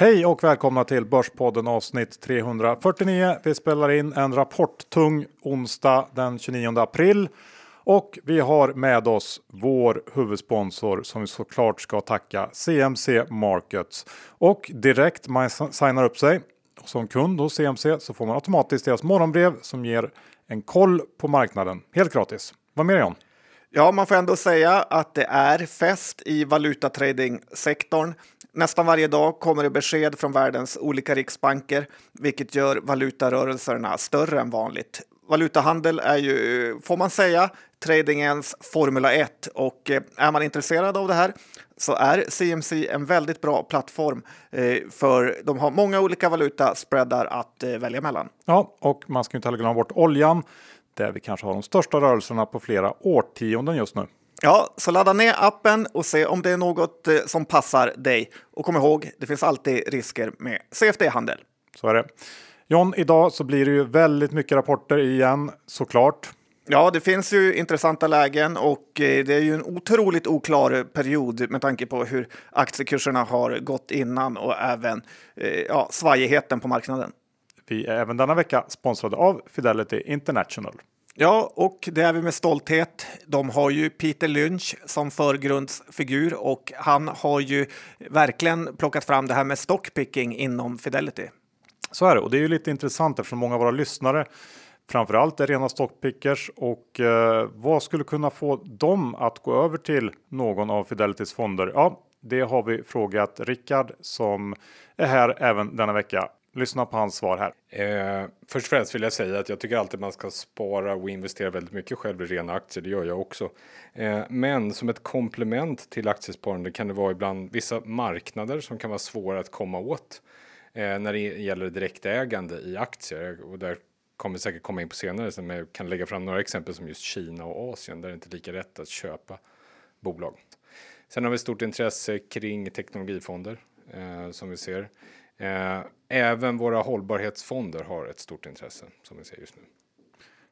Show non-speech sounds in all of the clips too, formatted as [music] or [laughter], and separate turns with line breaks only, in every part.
Hej och välkomna till Börspodden avsnitt 349. Vi spelar in en rapporttung onsdag den 29 april. Och vi har med oss vår huvudsponsor som vi såklart ska tacka CMC Markets. Och direkt man signar upp sig som kund hos CMC så får man automatiskt deras morgonbrev som ger en koll på marknaden helt gratis. Vad mer John?
Ja, man får ändå säga att det är fest i valutatradingsektorn. Nästan varje dag kommer det besked från världens olika riksbanker, vilket gör valutarörelserna större än vanligt. Valutahandel är ju, får man säga, tradingens Formula 1 och eh, är man intresserad av det här så är CMC en väldigt bra plattform eh, för de har många olika valutaspreadar att eh, välja mellan.
Ja, och man ska inte heller glömma bort oljan där vi kanske har de största rörelserna på flera årtionden just nu.
Ja, så ladda ner appen och se om det är något som passar dig. Och kom ihåg, det finns alltid risker med CFD-handel.
Så är det. John, idag så blir det ju väldigt mycket rapporter igen såklart.
Ja, det finns ju intressanta lägen och eh, det är ju en otroligt oklar period med tanke på hur aktiekurserna har gått innan och även eh, ja, svajigheten på marknaden.
Vi är även denna vecka sponsrade av Fidelity International.
Ja, och det är vi med stolthet. De har ju Peter Lynch som förgrundsfigur och han har ju verkligen plockat fram det här med stockpicking inom Fidelity.
Så är det och det är ju lite intressant eftersom många av våra lyssnare framförallt är rena stockpickers och eh, vad skulle kunna få dem att gå över till någon av Fidelitys fonder? Ja, det har vi frågat Rickard som är här även denna vecka. Lyssna på hans svar här.
Eh, först och främst vill jag säga att jag tycker alltid man ska spara och investera väldigt mycket själv i rena aktier. Det gör jag också. Eh, men som ett komplement till aktiesparande kan det vara ibland vissa marknader som kan vara svåra att komma åt eh, när det gäller direktägande i aktier. Och där kommer vi säkert komma in på senare, som jag kan lägga fram några exempel som just Kina och Asien där det inte är lika rätt att köpa bolag. Sen har vi stort intresse kring teknologifonder eh, som vi ser. Eh, även våra hållbarhetsfonder har ett stort intresse som vi ser just nu.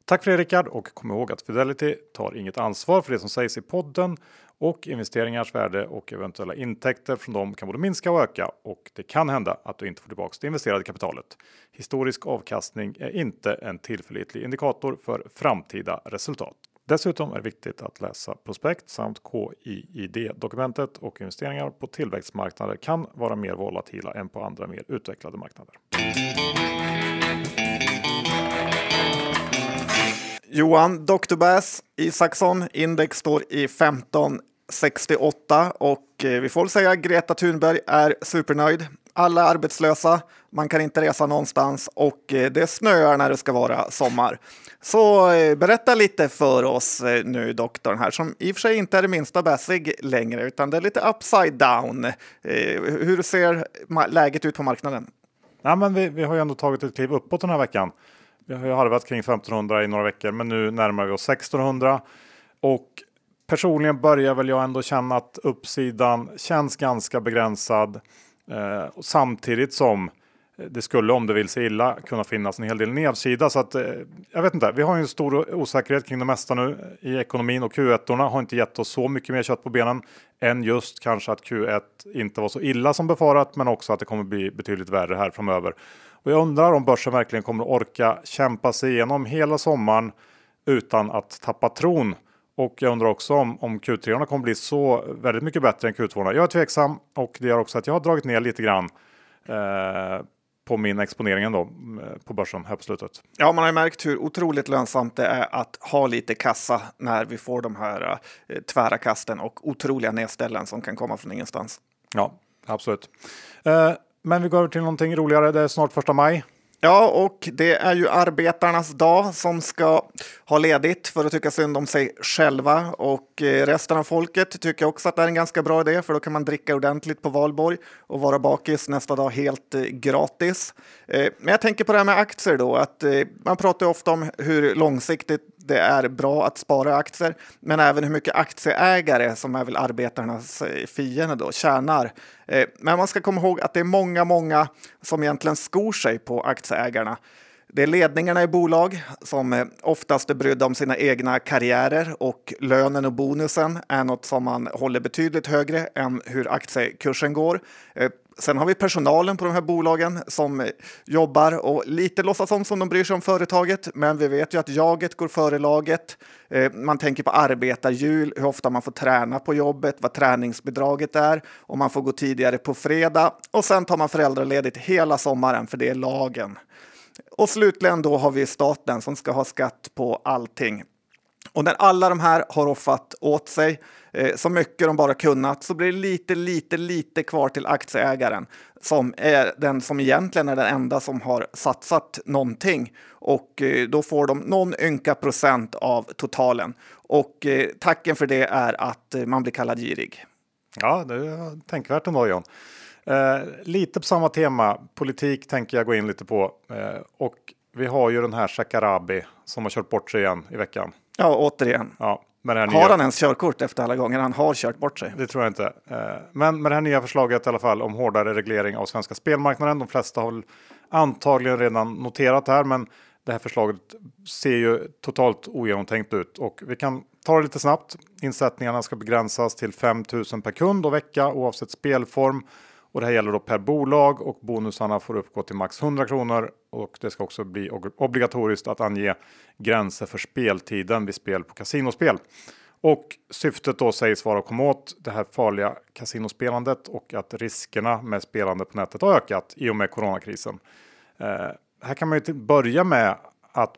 Tack för det Rickard och kom ihåg att Fidelity tar inget ansvar för det som sägs i podden och investeringars värde och eventuella intäkter från dem kan både minska och öka och det kan hända att du inte får tillbaka det investerade kapitalet. Historisk avkastning är inte en tillförlitlig indikator för framtida resultat. Dessutom är det viktigt att läsa prospekt samt KIID-dokumentet och investeringar på tillväxtmarknader kan vara mer volatila än på andra mer utvecklade marknader.
Johan, Dr. Bass, Isaksson, index står i 1568 och eh, vi får väl säga Greta Thunberg är supernöjd. Alla är arbetslösa, man kan inte resa någonstans och eh, det snöar när det ska vara sommar. Så eh, berätta lite för oss eh, nu, doktorn här, som i och för sig inte är det minsta bäsig längre, utan det är lite upside down. Hur ser läget ut på marknaden?
Ja, men vi, vi har ju ändå tagit ett kliv uppåt den här veckan. Vi har ju harvat kring 1500 i några veckor, men nu närmar vi oss 1600. Och personligen börjar väl jag ändå känna att uppsidan känns ganska begränsad. Eh, samtidigt som det skulle om det vill sig illa kunna finnas en hel del nedsida. Så att, eh, jag vet inte, vi har ju en stor osäkerhet kring det mesta nu i ekonomin och Q1 har inte gett oss så mycket mer kött på benen än just kanske att Q1 inte var så illa som befarat men också att det kommer bli betydligt värre här framöver. Och jag undrar om börsen verkligen kommer orka kämpa sig igenom hela sommaren utan att tappa tron. Och jag undrar också om, om Q3 kommer bli så väldigt mycket bättre än Q2. Jag är tveksam och det gör också att jag har dragit ner lite grann eh, på min exponering då, eh, på börsen här på slutet.
Ja, man har ju märkt hur otroligt lönsamt det är att ha lite kassa när vi får de här eh, tvära kasten och otroliga nedställen som kan komma från ingenstans.
Ja, absolut. Eh, men vi går över till någonting roligare. Det är snart första maj.
Ja, och det är ju arbetarnas dag som ska ha ledigt för att tycka synd om sig själva. Och eh, resten av folket tycker också att det är en ganska bra idé för då kan man dricka ordentligt på valborg och vara bakis nästa dag helt eh, gratis. Eh, men jag tänker på det här med aktier då, att man pratar ofta om hur långsiktigt det är bra att spara aktier, men även hur mycket aktieägare, som är väl arbetarnas eh, fiende, då, tjänar. Eh, men man ska komma ihåg att det är många, många som egentligen skor sig på aktieägarna. Det är ledningarna i bolag som eh, oftast är brydda om sina egna karriärer och lönen och bonusen är något som man håller betydligt högre än hur aktiekursen går. Sen har vi personalen på de här bolagen som jobbar och lite låtsas om som de bryr sig om företaget. Men vi vet ju att jaget går före laget. Eh, man tänker på arbetarjul, hur ofta man får träna på jobbet, vad träningsbidraget är, om man får gå tidigare på fredag och sen tar man föräldraledigt hela sommaren för det är lagen. Och slutligen då har vi staten som ska ha skatt på allting. Och när alla de här har offat åt sig så mycket de bara kunnat så blir det lite, lite, lite kvar till aktieägaren som är den som egentligen är den enda som har satsat någonting. Och eh, då får de någon ynka procent av totalen. Och eh, tacken för det är att eh, man blir kallad girig.
Ja, det är tänkvärt ändå John. Eh, lite på samma tema, politik tänker jag gå in lite på. Eh, och vi har ju den här Shekarabi som har kört bort sig igen i veckan.
Ja, återigen.
Ja, med det här
Har
nya...
han ens körkort efter alla gånger han har kört bort sig?
Det tror jag inte. Eh, Men med det här nya förslaget i alla fall om hårdare reglering av svenska spelmarknaden. De flesta har antagligen redan noterat det här, men det här förslaget ser ju totalt ogenomtänkt ut och vi kan ta det lite snabbt. Insättningarna ska begränsas till 5 000 per kund och vecka oavsett spelform. Och det här gäller då per bolag och bonusarna får uppgå till max 100 kronor och det ska också bli obligatoriskt att ange gränser för speltiden vid spel på kasinospel. Och syftet då sägs vara att komma åt det här farliga kasinospelandet och att riskerna med spelande på nätet har ökat i och med coronakrisen. Eh, här kan man ju börja med att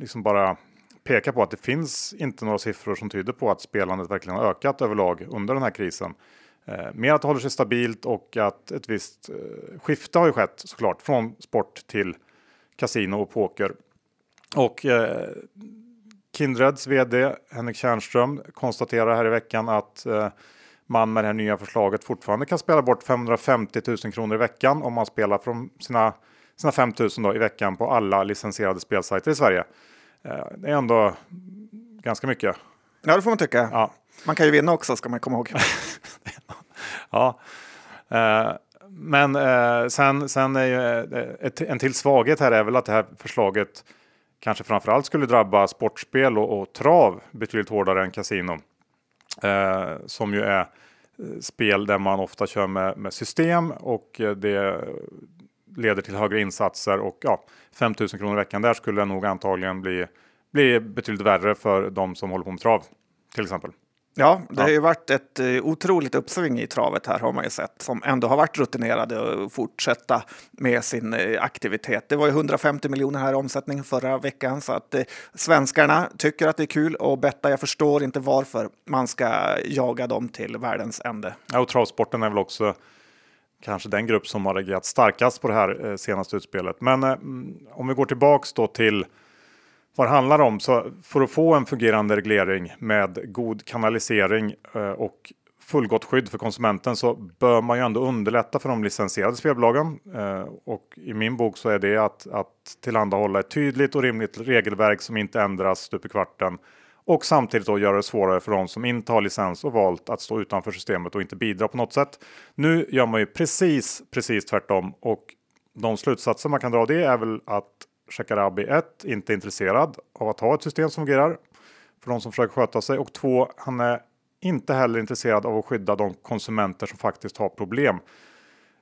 liksom bara peka på att det finns inte några siffror som tyder på att spelandet verkligen har ökat överlag under den här krisen. Eh, mer att det håller sig stabilt och att ett visst eh, skifte har ju skett såklart från sport till kasino och poker. Och eh, Kindreds vd Henrik Tjärnström konstaterar här i veckan att eh, man med det här nya förslaget fortfarande kan spela bort 550 000 kronor i veckan om man spelar från sina, sina 5 000 då i veckan på alla licensierade spelsajter i Sverige. Eh, det är ändå ganska mycket.
Ja, det får man tycka.
Ja.
Man kan ju vinna också, ska man komma ihåg. [laughs]
Ja. Eh, men eh, sen, sen är ju eh, ett, en till svaghet här är väl att det här förslaget kanske framförallt skulle drabba sportspel och, och trav betydligt hårdare än kasino. Eh, som ju är eh, spel där man ofta kör med, med system och eh, det leder till högre insatser och ja, 5000 kronor i veckan där skulle nog antagligen bli, bli betydligt värre för de som håller på med trav till exempel.
Ja, det har ju varit ett eh, otroligt uppsving i travet här har man ju sett som ändå har varit rutinerade och fortsätta med sin eh, aktivitet. Det var ju 150 miljoner här i omsättning förra veckan så att eh, svenskarna tycker att det är kul att betta. Jag förstår inte varför man ska jaga dem till världens ände.
Ja, och travsporten är väl också kanske den grupp som har reagerat starkast på det här eh, senaste utspelet. Men eh, mm, om vi går tillbaks då till vad det handlar om. Så för att få en fungerande reglering med god kanalisering eh, och fullgott skydd för konsumenten så bör man ju ändå underlätta för de licensierade spelbolagen. Eh, och i min bok så är det att, att tillhandahålla ett tydligt och rimligt regelverk som inte ändras stup i kvarten och samtidigt då göra det svårare för de som inte har licens och valt att stå utanför systemet och inte bidra på något sätt. Nu gör man ju precis, precis tvärtom och de slutsatser man kan dra av det är väl att Shekarabi 1 inte är intresserad av att ha ett system som fungerar för de som försöker sköta sig och 2. han är inte heller intresserad av att skydda de konsumenter som faktiskt har problem.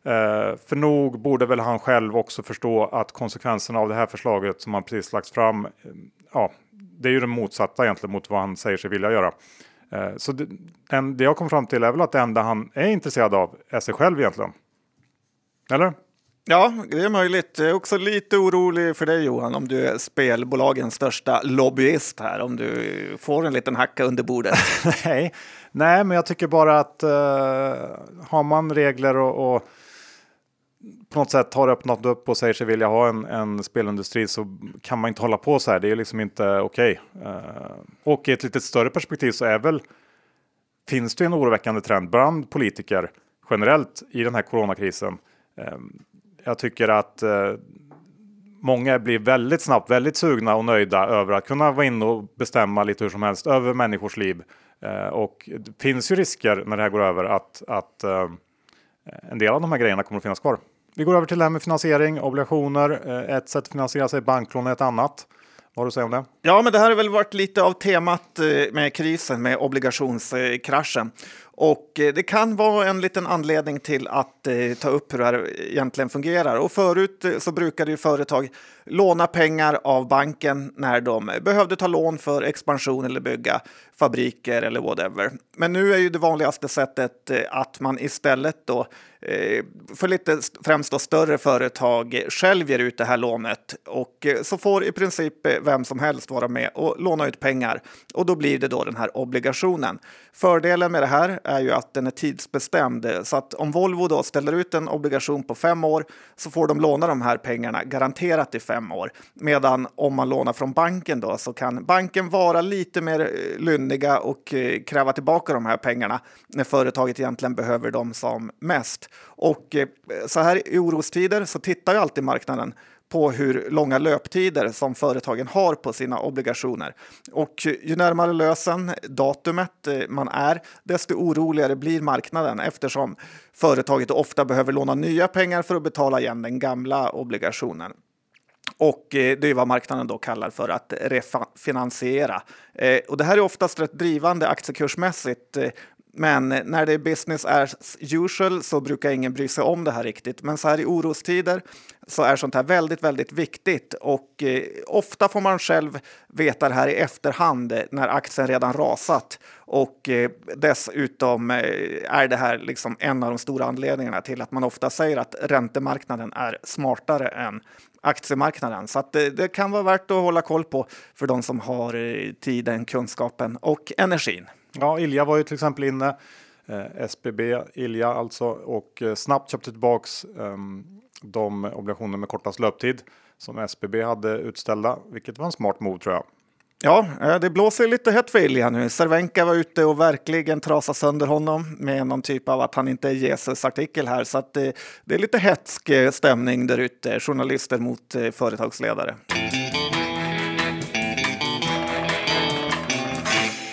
Eh, för nog borde väl han själv också förstå att konsekvenserna av det här förslaget som han precis lagt fram, eh, ja, det är ju det motsatta egentligen mot vad han säger sig vilja göra. Eh, så det, den, det jag kom fram till är väl att det enda han är intresserad av är sig själv egentligen. Eller?
Ja, det är möjligt. Jag är också lite orolig för dig Johan, om du är spelbolagens största lobbyist här, om du får en liten hacka under bordet. [laughs]
Nej, nej, men jag tycker bara att eh, har man regler och, och på något sätt har öppnat upp och säger sig vilja ha en, en spelindustri så kan man inte hålla på så här. Det är liksom inte okej. Eh, och i ett lite större perspektiv så är väl finns det en oroväckande trend bland politiker generellt i den här coronakrisen. Eh, jag tycker att eh, många blir väldigt snabbt väldigt sugna och nöjda över att kunna vara inne och bestämma lite hur som helst över människors liv. Eh, och det finns ju risker när det här går över att, att eh, en del av de här grejerna kommer att finnas kvar. Vi går över till det här med finansiering, obligationer. Eh, ett sätt att finansiera sig, banklån är ett annat. Vad har du att säga om det?
Ja, men det här har väl varit lite av temat eh, med krisen, med obligationskraschen. Och eh, det kan vara en liten anledning till att eh, ta upp hur det här egentligen fungerar. Och förut eh, så brukade ju företag låna pengar av banken när de behövde ta lån för expansion eller bygga fabriker eller whatever. Men nu är ju det vanligaste sättet eh, att man istället då eh, för lite främst då större företag själv ger ut det här lånet och så får i princip vem som helst vara med och låna ut pengar och då blir det då den här obligationen. Fördelen med det här är ju att den är tidsbestämd så att om Volvo då ställer ut en obligation på fem år så får de låna de här pengarna garanterat i fem år. Medan om man lånar från banken då så kan banken vara lite mer eh, lynniga och eh, kräva tillbaka de här pengarna när företaget egentligen behöver dem som mest. Och eh, så här i orostider så tittar ju alltid marknaden på hur långa löptider som företagen har på sina obligationer. Och ju närmare lösen, datumet eh, man är, desto oroligare blir marknaden eftersom företaget ofta behöver låna nya pengar för att betala igen den gamla obligationen. Och eh, det är vad marknaden då kallar för att refinansiera. Eh, och det här är oftast rätt drivande aktiekursmässigt men när det är business as usual så brukar ingen bry sig om det här riktigt. Men så här i orostider så är sånt här väldigt, väldigt viktigt och eh, ofta får man själv veta det här i efterhand när aktien redan rasat och eh, dessutom eh, är det här liksom en av de stora anledningarna till att man ofta säger att räntemarknaden är smartare än aktiemarknaden. Så att det, det kan vara värt att hålla koll på för de som har eh, tiden, kunskapen och energin.
Ja, Ilja var ju till exempel inne, eh, SBB, Ilja alltså, och eh, snabbt köpte tillbaks eh, de obligationer med kortast löptid som SBB hade utställda, vilket var en smart move tror jag.
Ja, eh, det blåser lite hett för Ilja nu. Cervenka var ute och verkligen trasade sönder honom med någon typ av att han inte är Jesus-artikel här. Så att det, det är lite hetsk eh, stämning där ute, journalister mot företagsledare.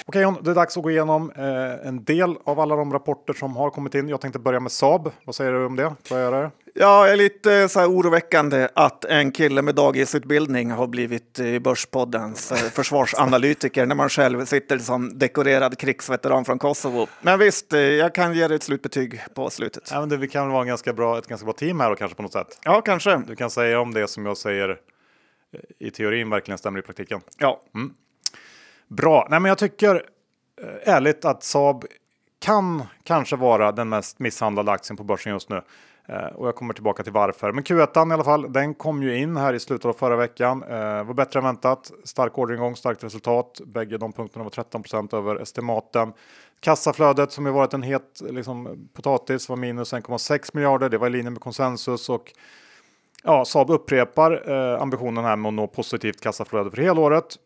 Okej John, det är dags att gå igenom eh, en del av alla de rapporter som har kommit in. Jag tänkte börja med Saab. Vad säger du om det? Vad är det?
Ja, det är lite eh, så här oroväckande att en kille med dagisutbildning har blivit eh, Börspoddens [laughs] eh, försvarsanalytiker när man själv sitter som dekorerad krigsveteran från Kosovo. Men visst, jag kan ge dig ett slutbetyg på slutet.
Ja, men det, vi kan vara en ganska bra, ett ganska bra team här och kanske på något sätt.
Ja, kanske.
Du kan säga om det som jag säger i teorin verkligen stämmer i praktiken.
Ja.
Mm. Bra. Nej, men jag tycker eh, ärligt att Saab kan kanske vara den mest misshandlade aktien på börsen just nu. Eh, och jag kommer tillbaka till varför. Men Q1 i alla fall, den kom ju in här i slutet av förra veckan. Eh, var bättre än väntat. Stark orderingång, starkt resultat. Bägge de punkterna var 13% över estimaten. Kassaflödet som ju varit en het liksom, potatis var minus 1,6 miljarder. Det var i linje med konsensus och ja, Saab upprepar eh, ambitionen här med att nå positivt kassaflöde för helåret.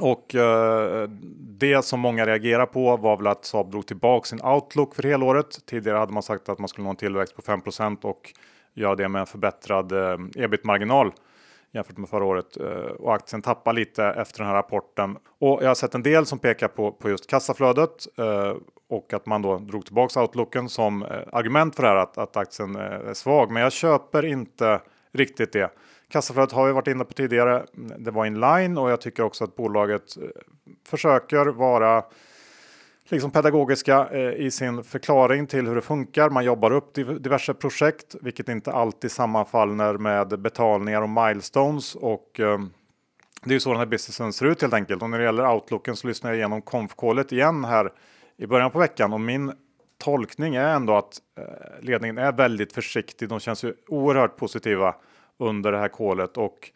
Och eh, det som många reagerar på var väl att Saab drog tillbaka sin outlook för helåret. Tidigare hade man sagt att man skulle nå en tillväxt på 5% och göra det med en förbättrad eh, ebit-marginal jämfört med förra året. Eh, och aktien tappar lite efter den här rapporten. Och jag har sett en del som pekar på, på just kassaflödet eh, och att man då drog tillbaka outlooken som eh, argument för det här att, att aktien eh, är svag. Men jag köper inte riktigt det. Kassaflödet har vi varit inne på tidigare. Det var inline och jag tycker också att bolaget eh, försöker vara liksom pedagogiska eh, i sin förklaring till hur det funkar. Man jobbar upp diverse projekt, vilket inte alltid sammanfaller med betalningar och milestones och eh, det är ju så den här businessen ser ut helt enkelt. Och när det gäller outlooken så lyssnar jag igenom konfkålet igen här i början på veckan och min tolkning är ändå att ledningen är väldigt försiktig. De känns ju oerhört positiva under det här kolet och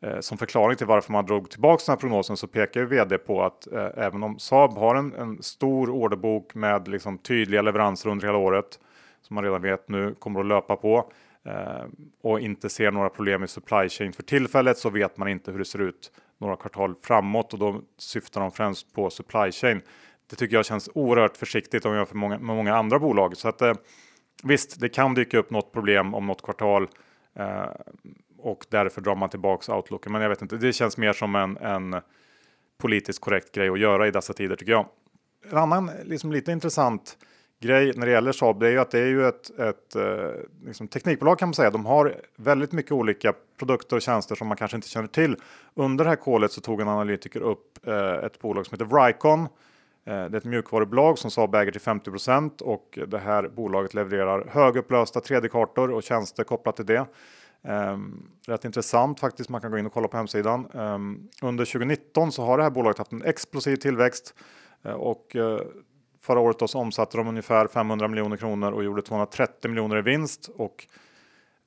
eh, som förklaring till varför man drog tillbaka den här prognosen så pekar ju vd på att eh, även om Saab har en, en stor orderbok med liksom tydliga leveranser under hela året som man redan vet nu kommer att löpa på eh, och inte ser några problem i supply chain för tillfället så vet man inte hur det ser ut några kvartal framåt och då syftar de främst på supply chain. Det tycker jag känns oerhört försiktigt om jag jämför med många andra bolag så att eh, visst, det kan dyka upp något problem om något kvartal Eh, och därför drar man tillbaks outlooken. Men jag vet inte, det känns mer som en, en politiskt korrekt grej att göra i dessa tider tycker jag. En annan liksom lite intressant grej när det gäller Saab det är ju att det är ju ett, ett eh, liksom teknikbolag kan man säga. De har väldigt mycket olika produkter och tjänster som man kanske inte känner till. Under det här kolet så tog en analytiker upp eh, ett bolag som heter Vricon Eh, det är ett mjukvarubolag som Saab äger till 50% och det här bolaget levererar högupplösta 3D-kartor och tjänster kopplat till det. Um, rätt intressant faktiskt, man kan gå in och kolla på hemsidan. Um, under 2019 så har det här bolaget haft en explosiv tillväxt uh, och uh, förra året då så omsatte de ungefär 500 miljoner kronor och gjorde 230 miljoner i vinst. Och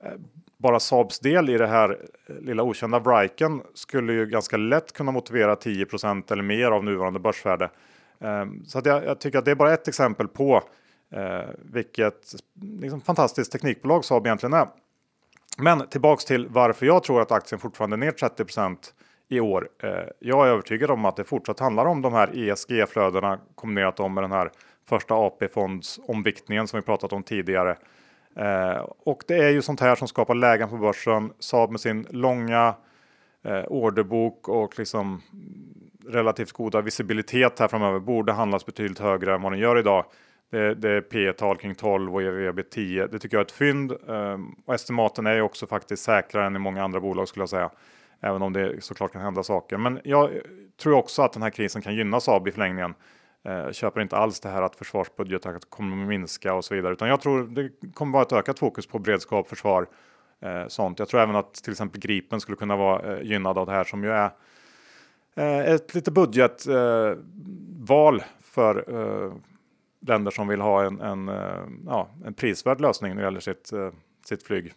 uh, bara Saabs del i det här lilla okända Vriken skulle ju ganska lätt kunna motivera 10% eller mer av nuvarande börsvärde. Ehm, så att jag, jag, tycker att det är bara ett exempel på eh, vilket liksom, fantastiskt teknikbolag Saab egentligen är. Men tillbaks till varför jag tror att aktien fortfarande är ner 30% i år. Eh, jag är övertygad om att det fortsatt handlar om de här ESG-flödena kombinerat med den här första AP-fondsomviktningen som vi pratat om tidigare. Eh, och det är ju sånt här som skapar lägen på börsen. Saab med sin långa eh, orderbok och liksom relativt goda visibilitet här framöver borde handlas betydligt högre än vad den gör idag. Det, det är P tal kring 12 och EV 10. Det tycker jag är ett fynd. Ehm, och estimaten är ju också faktiskt säkrare än i många andra bolag skulle jag säga. Även om det såklart kan hända saker. Men jag tror också att den här krisen kan gynna Saab i förlängningen. Jag köper inte alls det här att försvarsbudgeten kommer att minska och så vidare. Utan jag tror det kommer vara ett ökat fokus på beredskap, försvar, eh, sånt. Jag tror även att till exempel Gripen skulle kunna vara eh, gynnad av det här som ju är Eh, ett lite budgetval eh, för eh, länder som vill ha en, en, eh, ja, en prisvärd lösning när det gäller sitt, eh, sitt flyg.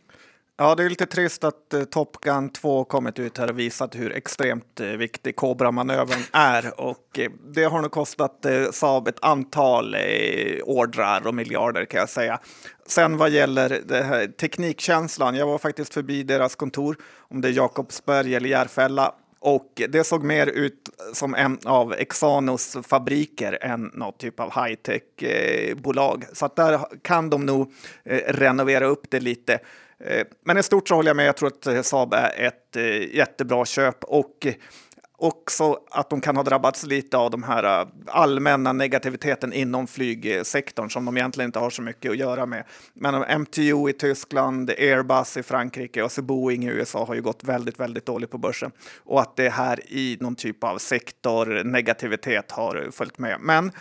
Ja, det är lite trist att eh, Top Gun 2 kommit ut här och visat hur extremt eh, viktig Cobra-manövern [laughs] är. Och eh, det har nog kostat eh, Saab ett antal eh, ordrar och miljarder kan jag säga. Sen vad gäller det här, teknikkänslan, jag var faktiskt förbi deras kontor, om det är Jakobsberg eller Järfälla, och det såg mer ut som en av Exanos fabriker än något typ av high-tech-bolag. Eh, så att där kan de nog eh, renovera upp det lite. Eh, men i stort så håller jag med. Jag tror att Saab är ett jättebra köp och också att de kan ha drabbats lite av de här äh, allmänna negativiteten inom flygsektorn som de egentligen inte har så mycket att göra med. Men äh, MTU i Tyskland, Airbus i Frankrike och så Boeing i USA har ju gått väldigt, väldigt dåligt på börsen och att det här i någon typ av sektor negativitet har följt med. Men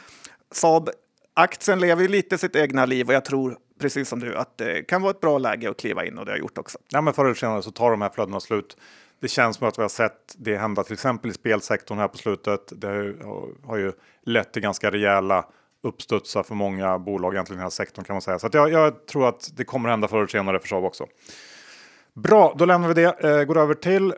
Saab aktien lever ju lite sitt egna liv och jag tror precis som du att det kan vara ett bra läge att kliva in och det har gjort också.
Ja, men förr eller senare så tar de här flödena slut det känns som att vi har sett det hända till exempel i spelsektorn här på slutet. Det har ju lett till ganska rejäla uppstudsar för många bolag egentligen i den här sektorn kan man säga. Så jag, jag, tror att det kommer hända förr eller senare för Saab också. Bra, då lämnar vi det. Eh, går över till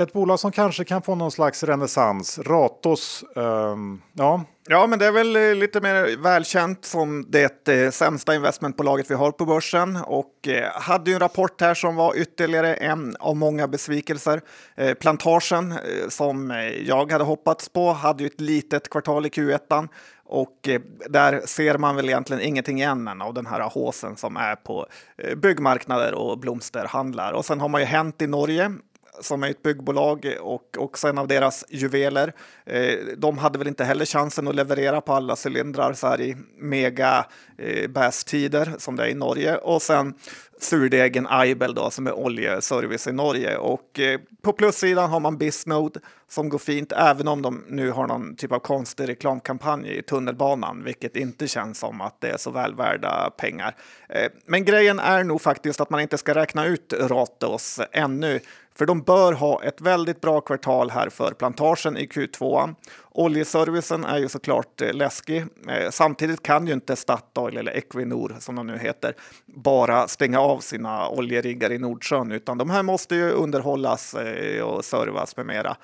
ett bolag som kanske kan få någon slags renässans. Ratos. Eh, ja
ja, men det är väl eh, lite mer välkänt som det eh, sämsta investmentbolaget vi har på börsen och eh, hade ju en rapport här som var ytterligare en av många besvikelser. Eh, plantagen eh, som eh, jag hade hoppats på hade ju ett litet kvartal i Q1 och där ser man väl egentligen ingenting igen av den här håsen som är på byggmarknader och blomsterhandlar. Och sen har man ju hänt i Norge som är ett byggbolag och också en av deras juveler. Eh, de hade väl inte heller chansen att leverera på alla cylindrar så här i mega eh, bästider som det är i Norge. Och sen surdegen Aibel då, som är oljeservice i Norge. Och eh, på plussidan har man Bisnode som går fint, även om de nu har någon typ av konstig reklamkampanj i tunnelbanan, vilket inte känns som att det är så väl värda pengar. Eh, men grejen är nog faktiskt att man inte ska räkna ut Ratos ännu, för de bör ha ett väldigt bra kvartal här för plantagen i Q2. Oljeservicen är ju såklart eh, läskig. Eh, samtidigt kan ju inte Statoil eller Equinor som de nu heter bara stänga av sina oljeriggar i Nordsjön utan de här måste ju underhållas eh, och servas med mera.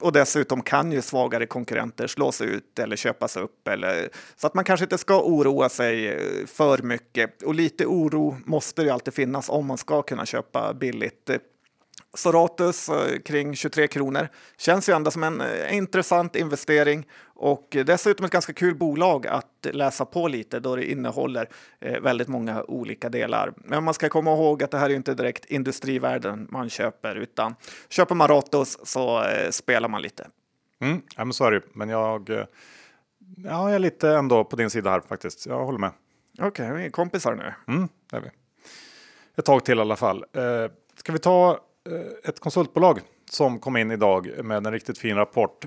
Och dessutom kan ju svagare konkurrenter slås ut eller köpas upp. Eller, så att man kanske inte ska oroa sig för mycket. Och lite oro måste det ju alltid finnas om man ska kunna köpa billigt. Soratus eh, kring 23 kronor. Känns ju ändå som en eh, intressant investering och dessutom ett ganska kul bolag att läsa på lite då det innehåller eh, väldigt många olika delar. Men man ska komma ihåg att det här är inte direkt industrivärden man köper utan köper man Ratos så spelar man lite.
Mm, ja, men så är det Men jag, ja, jag är lite ändå på din sida här faktiskt. Jag håller med.
Okej, okay, vi är kompisar nu.
Mm, det är vi. Ett tag till i alla fall. Eh, ska vi ta Eh, ett konsultbolag som kom in idag med en riktigt fin rapport.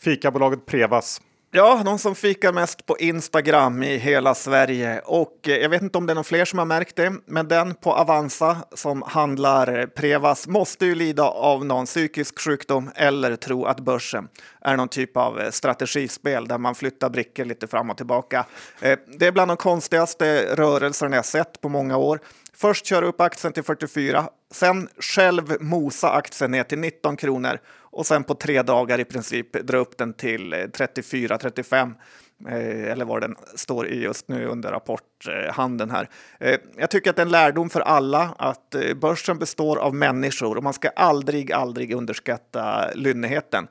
Fikabolaget Prevas.
Ja, de som fikar mest på Instagram i hela Sverige. Och eh, jag vet inte om det är någon fler som har märkt det, men den på Avanza som handlar Prevas måste ju lida av någon psykisk sjukdom eller tro att börsen är någon typ av eh, strategispel där man flyttar brickor lite fram och tillbaka. Det är bland de konstigaste rörelserna jag sett på många år. Först köra upp aktien till 44, sen själv mosa aktien ner till 19 kronor och sen på tre dagar i princip dra upp den till eh, 34-35 Eh, eller vad den står i just nu under rapporthandeln eh, här. Eh, jag tycker att det är en lärdom för alla att börsen består av människor och man ska aldrig, aldrig underskatta lynnigheten.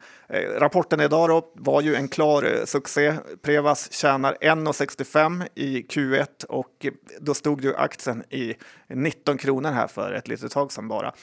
Rapporten idag då var ju en klar succé. Prevas tjänar 1,65 i Q1 och då stod ju aktien i 19 kronor här för ett litet tag sedan bara.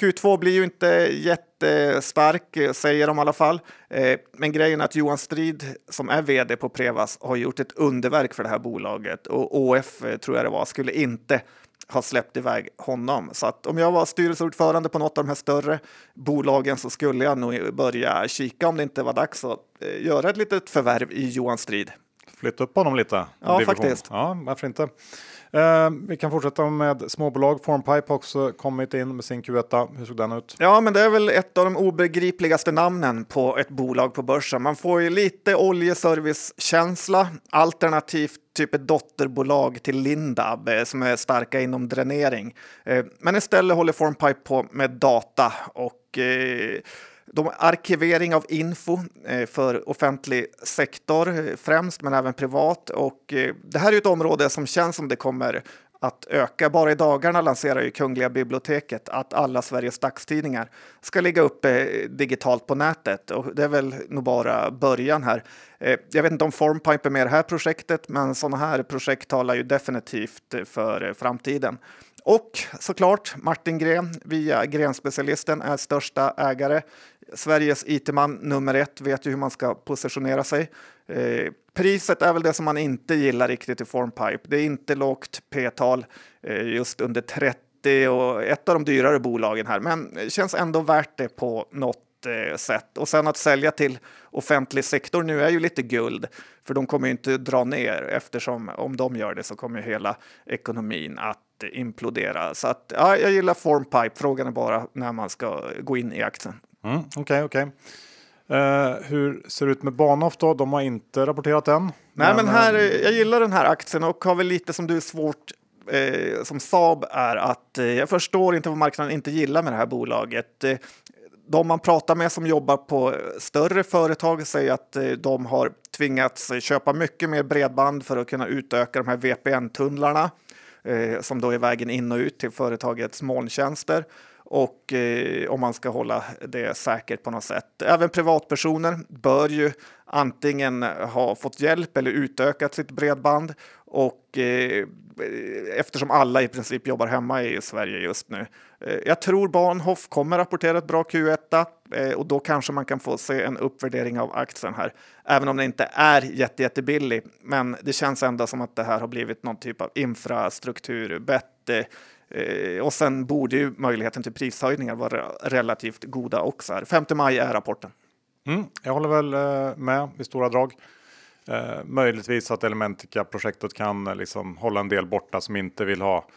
Q2 blir ju inte jättestark, säger de i alla fall. Eh, men grejen är att Johan Strid, som är vd på Prevas, har gjort ett underverk för det här bolaget och ÅF, eh, tror jag det var, skulle inte ha släppt iväg honom. Så att om jag var styrelseordförande på något av de här större bolagen så skulle jag nog börja kika om det inte var dags att eh, göra ett litet förvärv i Johan Strid.
Flytta upp honom lite.
Ja, faktiskt.
Ja, varför inte? Eh, vi kan fortsätta med småbolag. Formpipe har också kommit in med sin Q1. Hur såg den ut?
Ja, men det är väl ett av de obegripligaste namnen på ett bolag på börsen. Man får ju lite oljeservicekänsla, alternativt typ ett dotterbolag till Lindab eh, som är starka inom dränering. Eh, men istället håller Formpipe på med data och eh, de arkivering av info eh, för offentlig sektor främst, men även privat. Och eh, det här är ett område som känns som det kommer att öka. Bara i dagarna lanserar ju Kungliga biblioteket att alla Sveriges dagstidningar ska ligga uppe eh, digitalt på nätet och det är väl nog bara början här. Jag vet inte om Formpipe är med i det här projektet, men sådana här projekt talar ju definitivt för framtiden. Och såklart Martin Gren via Grenspecialisten är största ägare. Sveriges IT-man nummer ett vet ju hur man ska positionera sig. Eh, priset är väl det som man inte gillar riktigt i Formpipe. Det är inte lågt P-tal, eh, just under 30 och ett av de dyrare bolagen här, men känns ändå värt det på något eh, sätt. Och sen att sälja till offentlig sektor nu är ju lite guld, för de kommer ju inte dra ner eftersom om de gör det så kommer hela ekonomin att implodera. Så att ja, jag gillar Formpipe. Frågan är bara när man ska gå in i aktien.
Okej, mm, okej. Okay, okay. Uh, hur ser det ut med Bahnhof då? De har inte rapporterat än.
Nej, men, men här, uh, jag gillar den här aktien och har väl lite som du svårt uh, som Saab är att eh, jag förstår inte vad marknaden inte gillar med det här bolaget. de man pratar med som jobbar på större företag säger att de har tvingats köpa mycket mer bredband för att kunna utöka de här VPN-tunnlarna som då är vägen in och ut till företagets molntjänster och eh, om man ska hålla det säkert på något sätt. Även privatpersoner bör ju antingen ha fått hjälp eller utökat sitt bredband och eh, eftersom alla i princip jobbar hemma i Sverige just nu. Eh, jag tror Bahnhof kommer rapportera ett bra Q1 eh, och då kanske man kan få se en uppvärdering av aktien här, även om den inte är jätte, jättebillig. Men det känns ändå som att det här har blivit någon typ av infrastrukturbett Eh, Eh, och sen borde ju möjligheten till prishöjningar vara relativt goda också. Här. 5 maj är rapporten.
Mm, jag håller väl eh, med i stora drag. Eh, möjligtvis att Elementica-projektet kan eh, liksom hålla en del borta som inte vill ha.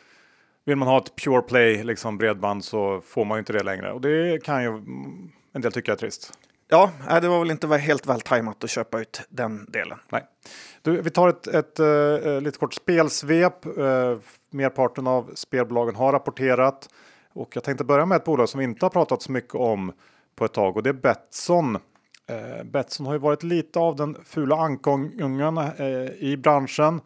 Vill man ha ett pure play liksom bredband så får man ju inte det längre och det kan ju mm, en del tycka är trist.
Ja, det var väl inte helt väl tajmat att köpa ut den delen.
Nej. Du, vi tar ett, ett, ett, lite kort spelsvep. Eh, merparten av spelbolagen har rapporterat och jag tänkte börja med ett bolag som vi inte har pratat så mycket om på ett tag och det är Betsson. Eh, Betsson har ju varit lite av den fula ankungen i branschen.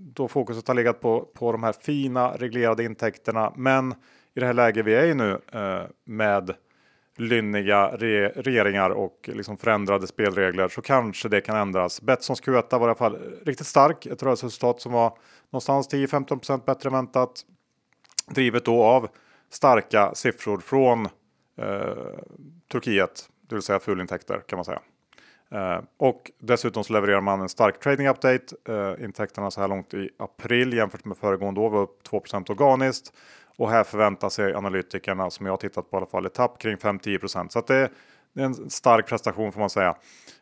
Då fokuset har legat på, på de här fina reglerade intäkterna. Men i det här läget vi är i nu med lynniga re regeringar och liksom förändrade spelregler så kanske det kan ändras. Betssons Q1 var i alla fall riktigt stark. Ett rörelseresultat som var någonstans 10-15% bättre än väntat. Drivet då av starka siffror från eh, Turkiet, det vill säga fulintäkter kan man säga. Eh, och dessutom så levererar man en stark trading update. Eh, intäkterna så här långt i april jämfört med föregående år var upp 2 organiskt. Och här förväntar sig analytikerna som jag har tittat på i alla fall ett tapp kring 5-10 Så att det, det är en stark prestation får man säga.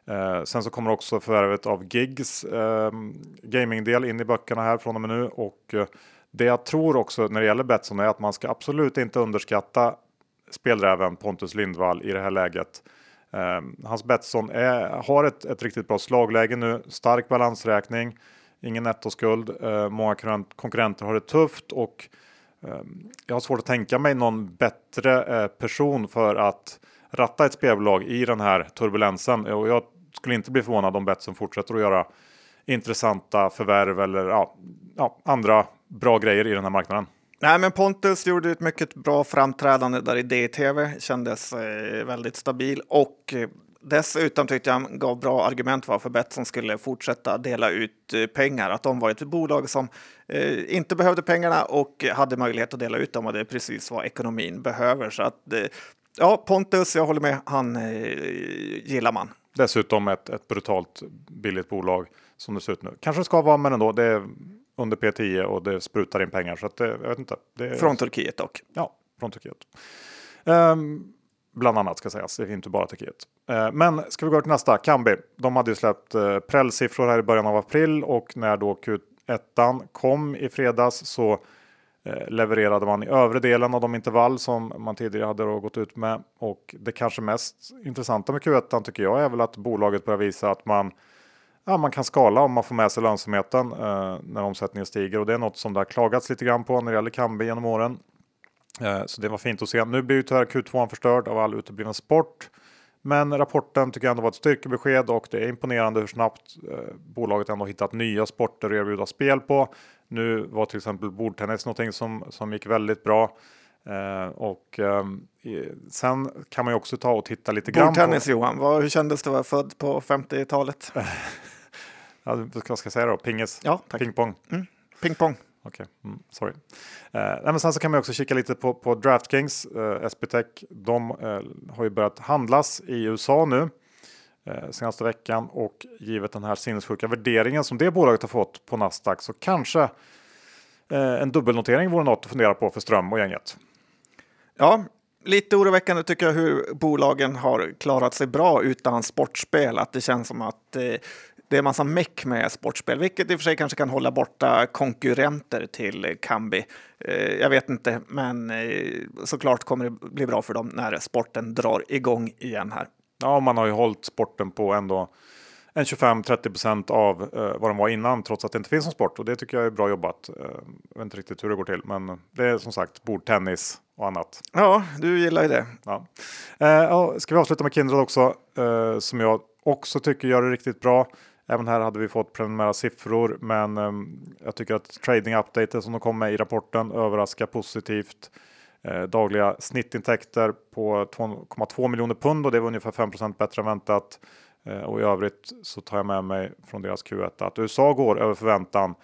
Eh, sen så kommer också förvärvet av Gigs eh, gamingdel in i böckerna här från och med nu och eh, det jag tror också när det gäller Betsson är att man ska absolut inte underskatta spelräven Pontus Lindvall i det här läget. Ehm, hans Betsson är, har ett, ett riktigt bra slagläge nu, stark balansräkning, ingen nettoskuld. Ehm, många konkurrenter har det tufft och ehm, jag har svårt att tänka mig någon bättre eh, person för att ratta ett spelbolag i den här turbulensen. Och jag skulle inte bli förvånad om Betsson fortsätter att göra intressanta förvärv eller ja, ja, andra bra grejer i den här marknaden.
Nej, men Pontus gjorde ett mycket bra framträdande där i DTV, kändes eh, väldigt stabil och eh, dessutom tyckte jag han gav bra argument varför Betsson skulle fortsätta dela ut eh, pengar. Att de var ett bolag som eh, inte behövde pengarna och hade möjlighet att dela ut dem och det är precis vad ekonomin behöver. Så att eh, ja, Pontus, jag håller med, han eh, gillar man.
Dessutom ett, ett brutalt billigt bolag som det ser ut nu. Kanske ska vara, men ändå. Det är under P10 och det sprutar in pengar. Så att det, jag vet inte.
Är, från Turkiet dock.
Ja, från Turkiet. Um, bland annat ska sägas. Det är inte bara Turkiet. Uh, men ska vi gå till nästa? Kambi. De hade ju släppt uh, prällsiffror här i början av april och när då Q1 kom i fredags så levererade man i övre delen av de intervall som man tidigare hade gått ut med. Och det kanske mest intressanta med Q1 tycker jag är väl att bolaget börjar visa att man ja, man kan skala om man får med sig lönsamheten eh, när omsättningen stiger och det är något som det har klagats lite grann på när det gäller Kambi genom åren. Eh, så det var fint att se. Nu blir ju tyvärr Q2 förstörd av all utebliven sport. Men rapporten tycker jag ändå var ett styrkebesked och det är imponerande hur snabbt eh, bolaget ändå hittat nya sporter att erbjuda spel på. Nu var till exempel bordtennis någonting som, som gick väldigt bra. Uh, och um, sen kan man ju också ta och titta lite grann
Bordtennis Johan, vad, hur kändes det att vara född på 50-talet? [laughs]
ja, vad ska jag säga då? Pingis?
Ja,
tack. Pingpong?
Mm. Pingpong.
Okej, okay. mm, sorry. Uh, men sen så kan man också kika lite på, på DraftKings, uh, SBTech. De uh, har ju börjat handlas i USA nu uh, senaste veckan och givet den här sinnessjuka värderingen som det bolaget har fått på Nasdaq så kanske en dubbelnotering vore något att fundera på för Ström och gänget.
Ja, lite oroväckande tycker jag hur bolagen har klarat sig bra utan sportspel. Att det känns som att eh, det är massa meck med sportspel, vilket i och för sig kanske kan hålla borta konkurrenter till Kambi. Eh, jag vet inte, men eh, såklart kommer det bli bra för dem när sporten drar igång igen här.
Ja, man har ju hållit sporten på ändå en 25-30% av eh, vad de var innan trots att det inte finns någon sport och det tycker jag är bra jobbat. Eh, jag vet inte riktigt hur det går till men det är som sagt bordtennis och annat.
Ja, du gillar ju det.
Ja. Eh, ska vi avsluta med Kindred också eh, som jag också tycker gör det riktigt bra. Även här hade vi fått preliminära siffror men eh, jag tycker att trading update som de kom med i rapporten överraskar positivt. Eh, dagliga snittintäkter på 2,2 miljoner pund och det var ungefär 5% bättre än väntat. Eh, och i övrigt så tar jag med mig från deras Q1 att USA går över förväntan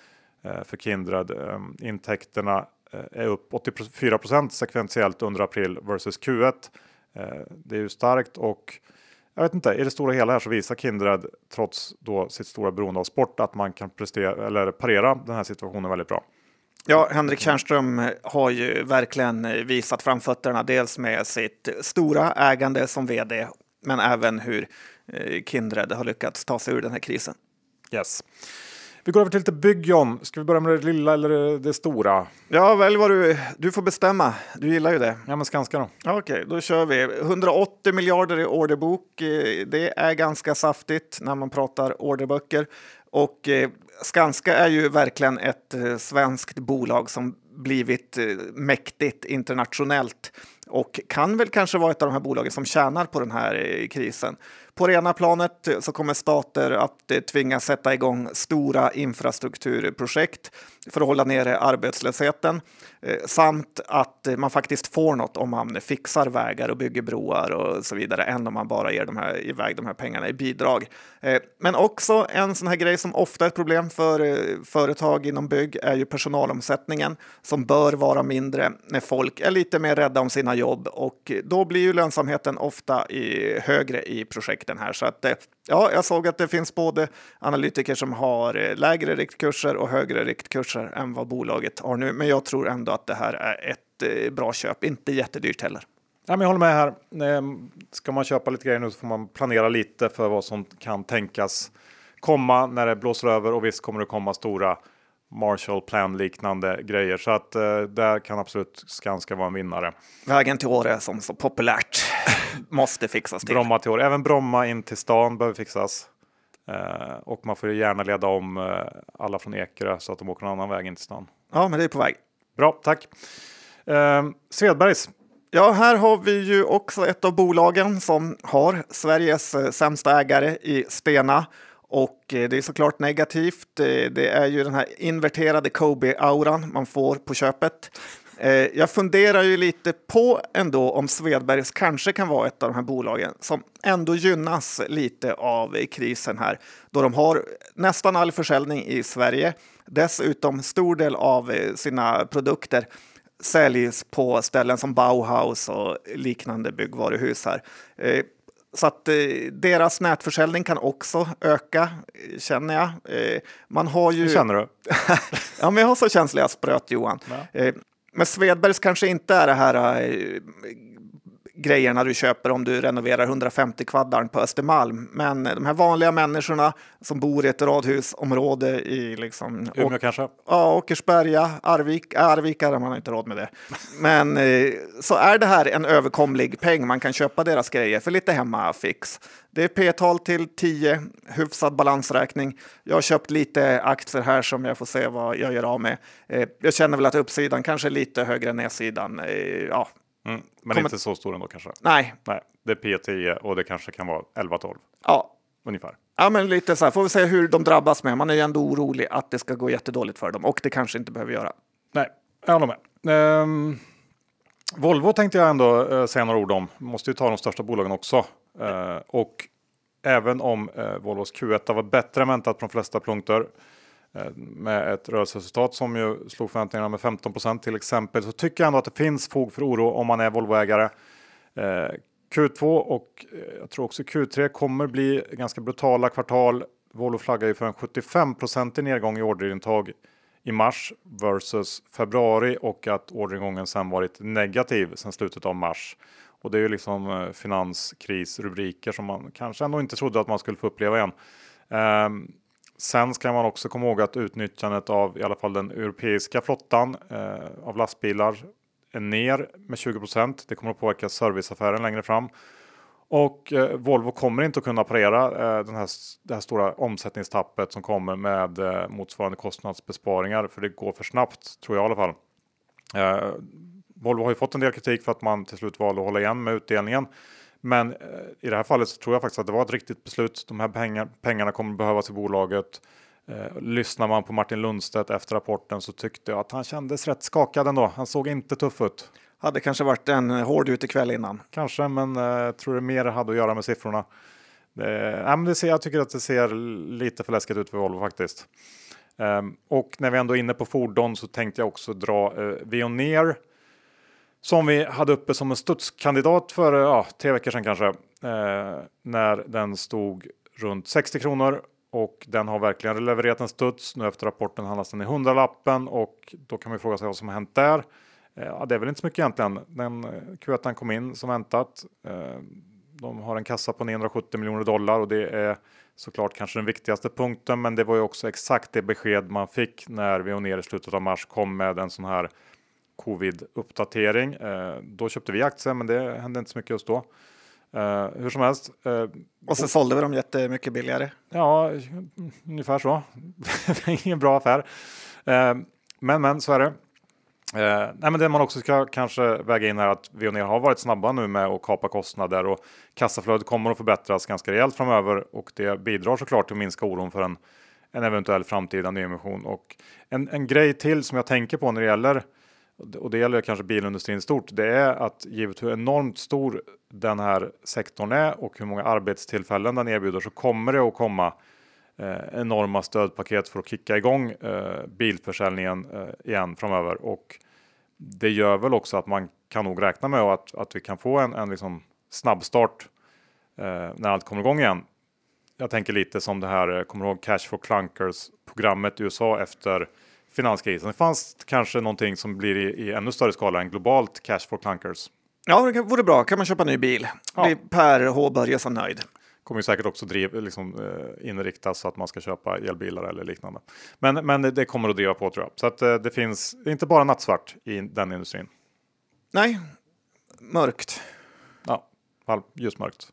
eh, för Kindred. Ehm, intäkterna eh, är upp 84% sekventiellt under april versus Q1. Eh, det är ju starkt och jag vet inte, i det stora hela här så visar Kindred trots då sitt stora beroende av sport att man kan prestera eller parera den här situationen väldigt bra.
Ja, Henrik Tjärnström har ju verkligen visat framfötterna, dels med sitt stora ägande som vd, men även hur Eh, Kindred har lyckats ta sig ur den här krisen.
Yes. Vi går över till lite bygg John. Ska vi börja med det lilla eller det stora?
Ja, välj vad du... Du får bestämma. Du gillar ju det.
Ja, men Skanska då?
Okej, okay, då kör vi. 180 miljarder i orderbok. Eh, det är ganska saftigt när man pratar orderböcker. Och eh, Skanska är ju verkligen ett svenskt bolag som blivit mäktigt internationellt och kan väl kanske vara ett av de här bolagen som tjänar på den här eh, krisen. På det ena planet eh, så kommer stater att eh, tvingas sätta igång stora infrastrukturprojekt för att hålla nere arbetslösheten samt att man faktiskt får något om man fixar vägar och bygger broar och så vidare än om man bara ger de här, iväg de här pengarna i bidrag. Men också en sån här grej som ofta är ett problem för företag inom bygg är ju personalomsättningen som bör vara mindre när folk är lite mer rädda om sina jobb och då blir ju lönsamheten ofta i, högre i projekten här. Så att eh, ja, jag såg att det finns både analytiker som har eh, lägre riktkurser och högre riktkurser än vad bolaget har nu. Men jag tror ändå att det här är ett eh, bra köp, inte jättedyrt heller.
Ja, men jag håller med här. Ehm, ska man köpa lite grejer nu så får man planera lite för vad som kan tänkas komma när det blåser över och visst kommer det komma stora Marshall Plan liknande grejer så att eh, där kan absolut Skanska vara en vinnare.
Vägen till Åre som så populärt [laughs] måste fixas till.
Bromma till år, även Bromma in till stan behöver fixas. Eh, och man får ju gärna leda om eh, alla från Ekerö så att de åker en annan väg in till stan.
Ja, men det är på väg.
Bra, tack. Eh, Svedbergs,
Ja, här har vi ju också ett av bolagen som har Sveriges eh, sämsta ägare i Stena. Och eh, det är såklart negativt. Eh, det är ju den här inverterade Kobe-auran man får på köpet. Eh, jag funderar ju lite på ändå om Svedbergs kanske kan vara ett av de här bolagen som ändå gynnas lite av krisen här. Då de har nästan all försäljning i Sverige. Dessutom stor del av sina produkter säljs på ställen som Bauhaus och liknande byggvaruhus här. Så att eh, deras nätförsäljning kan också öka, känner jag. Eh, Man har ju...
hur känner du? [laughs]
ja, men jag har så känsliga spröt, Johan.
Ja.
Eh, Men Svedbergs kanske inte är det här eh, grejerna du köper om du renoverar 150 kvaddar på Östermalm. Men de här vanliga människorna som bor i ett radhusområde i liksom,
Umeå kanske?
Ja, Åkersberga, Arvik, äh, Arvika, man har inte råd med det. Men eh, så är det här en överkomlig peng. Man kan köpa deras grejer för lite hemmafix. Det är P-tal till 10, hyfsad balansräkning. Jag har köpt lite aktier här som jag får se vad jag gör av med. Eh, jag känner väl att uppsidan kanske är lite högre än nedsidan. Eh, ja,
Mm, men
Kommer-
inte så stor ändå kanske?
nej,
Nej, det är P10 och det kanske kan vara 11-12
ja.
ungefär.
Ja, men lite så här. Får vi se hur de drabbas med. Man är ju ändå orolig att det ska gå jättedåligt för dem och det kanske inte behöver göra.
Nej, jag håller med. Ehm, Volvo tänkte jag ändå eh, säga några ord om. Måste ju ta de största bolagen också. Eh, och även om eh, Volvos Q1 var bättre än väntat på de flesta punkter Eh, med ett rörelseresultat som ju slog förväntningarna med 15% till exempel så tycker jag ändå att det finns fog för oro om man är Volvoägare. Eh, Q2 och eh, jag tror också Q3 kommer bli ganska brutala kvartal. Volvo flaggar ju för en 75 i nedgång i orderintag i mars versus februari och att orderingången sen varit negativ sen slutet av mars. Och det är ju liksom finanskrisrubriker som man kanske ändå inte trodde att man skulle få uppleva igen. Ehm, sen ska man också komma ihåg att utnyttjandet av i alla fall den europeiska flottan eh, av lastbilar är ner med 20% Det kommer att påverka serviceaffären längre fram. Och eh, Volvo kommer inte att kunna parera eh, den här, det här stora omsättningstappet som kommer med eh, motsvarande kostnadsbesparingar. För det går för snabbt, tror jag i alla fall. Eh, Volvo har ju fått en del kritik för att man till slut valde att hålla igen med utdelningen. Men eh, i det här fallet så tror jag faktiskt att det var ett riktigt beslut. De här pengar, pengarna kommer behövas i bolaget. Eh, lyssnar man på Martin Lundstedt efter rapporten så tyckte jag att han kändes rätt skakad ändå. Han såg inte tuff ut.
Hade kanske varit en hård utekväll innan.
Kanske, men eh, tror det mer hade att göra med siffrorna. Det, men det ser, jag tycker att det ser lite för läskigt ut för Volvo faktiskt. Ehm, och när vi ändå är inne på fordon så tänkte jag också dra eh, Veoneer som vi hade uppe som en studskandidat för ja, tre veckor sedan kanske. Eh, när den stod runt 60 kronor och den har verkligen levererat en studs. Nu efter rapporten handlas den i hundralappen och då kan man fråga sig vad som har hänt där. Eh, Ja, det är väl inte så mycket egentligen. Den eh, Q1 kom in som väntat. Eh, De har en kassa på 970 miljoner dollar och det är såklart kanske den viktigaste punkten. Men det var ju också exakt det besked man fick när Veoneer i slutet av mars kom med en sån här covid-uppdatering. Eh, Då köpte vi aktier, men det hände inte så mycket just då. Eh, Hur som helst, eh,
Och så sålde vi dem jättemycket billigare.
Ja, ungefär så. [laughs] Ingen bra affär. Men, men så är det. Nej, men det man också ska kanske väga in här att Veoneer har varit snabba nu med att kapa kostnader och kassaflödet kommer att förbättras ganska rejält framöver och det bidrar såklart till att minska oron för en, en eventuell framtida nyemission. Och en, en grej till som jag tänker på när det gäller och det gäller kanske bilindustrin stort, det är att givet hur enormt stor den här sektorn är och hur många arbetstillfällen den erbjuder så kommer det att komma eh, enorma stödpaket för att kicka igång eh, bilförsäljningen eh, igen framöver. Och det gör väl också att man kan nog räkna med att, att vi kan få en, en liksom snabbstart eh, när allt kommer igång igen. Jag tänker lite som det här, eh, kommer du ihåg Cash for Clunkers programmet i USA efter finanskrisen. Det fanns kanske någonting som blir i, i ännu större skala än globalt Cash for Clunkers.
Ja, det vore bra. Kan man köpa en ny bil?
Ja.
Blir Per H Börjesson nöjd.
Kommer ju säkert också driv, liksom, eh, inriktas så att man ska köpa elbilar eller liknande. Men, men det- kommer att driva på tror jag. Så att eh, det finns inte bara nattsvart i den industrin.
Nej, mörkt.
Ja, ljusmörkt.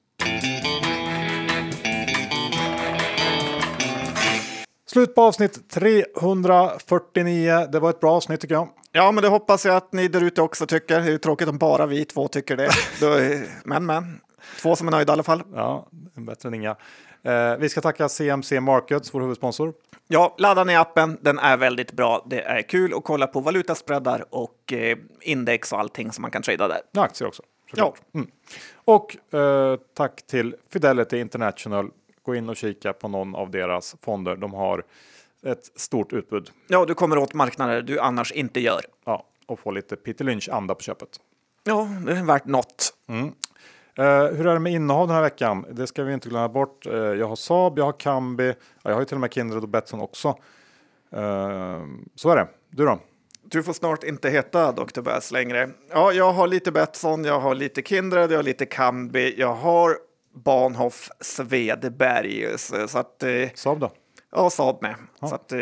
Slut på avsnitt 349. Det var ett bra avsnitt tycker jag.
Ja, men det hoppas jag att ni där ute också tycker. Det är tråkigt om bara vi två tycker det. [laughs] Men, men. Två som är nöjda i alla fall.
Ja, bättre än inga. Eh, vi ska tacka CMC Markets, vår huvudsponsor.
Ja, ladda ner appen. Den är väldigt bra. Det är kul att kolla på valutaspreadar och eh, index och allting som man kan trada där.
Ja, aktier också. såklart. Mm. Och eh, tack till Fidelity International. Gå in och kika på någon av deras fonder. De har ett stort utbud.
Ja, du kommer åt marknader du annars inte gör.
Ja, och få lite Peter Lynch-anda på köpet.
Ja, det är värt något.
Eh, hur är det med innehav den här veckan? Det ska vi inte glömma bort. Eh, jag har Saab, jag har Kambi, ja, jag har ju till och med Kindred och Betsson också. Eh, så är det. Du då?
Du får snart inte heta Dr. Bass längre. Ja, jag har lite Betsson, jag har lite Kindred, jag har lite Kambi, jag har Bahnhof Svedberg. Så så att, eh,
Saab då?
ja, Saab med. Så att, eh,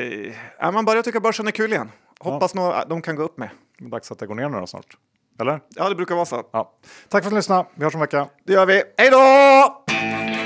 ja, man börjar tycka börsen är kul igen. Hoppas att de kan gå upp med.
Dags att det går ner nu då snart. Eller?
Ja, det brukar vara så.
Ja. Tack för att ni lyssnade. Vi hörs om en vecka.
Det gör vi. Hej då!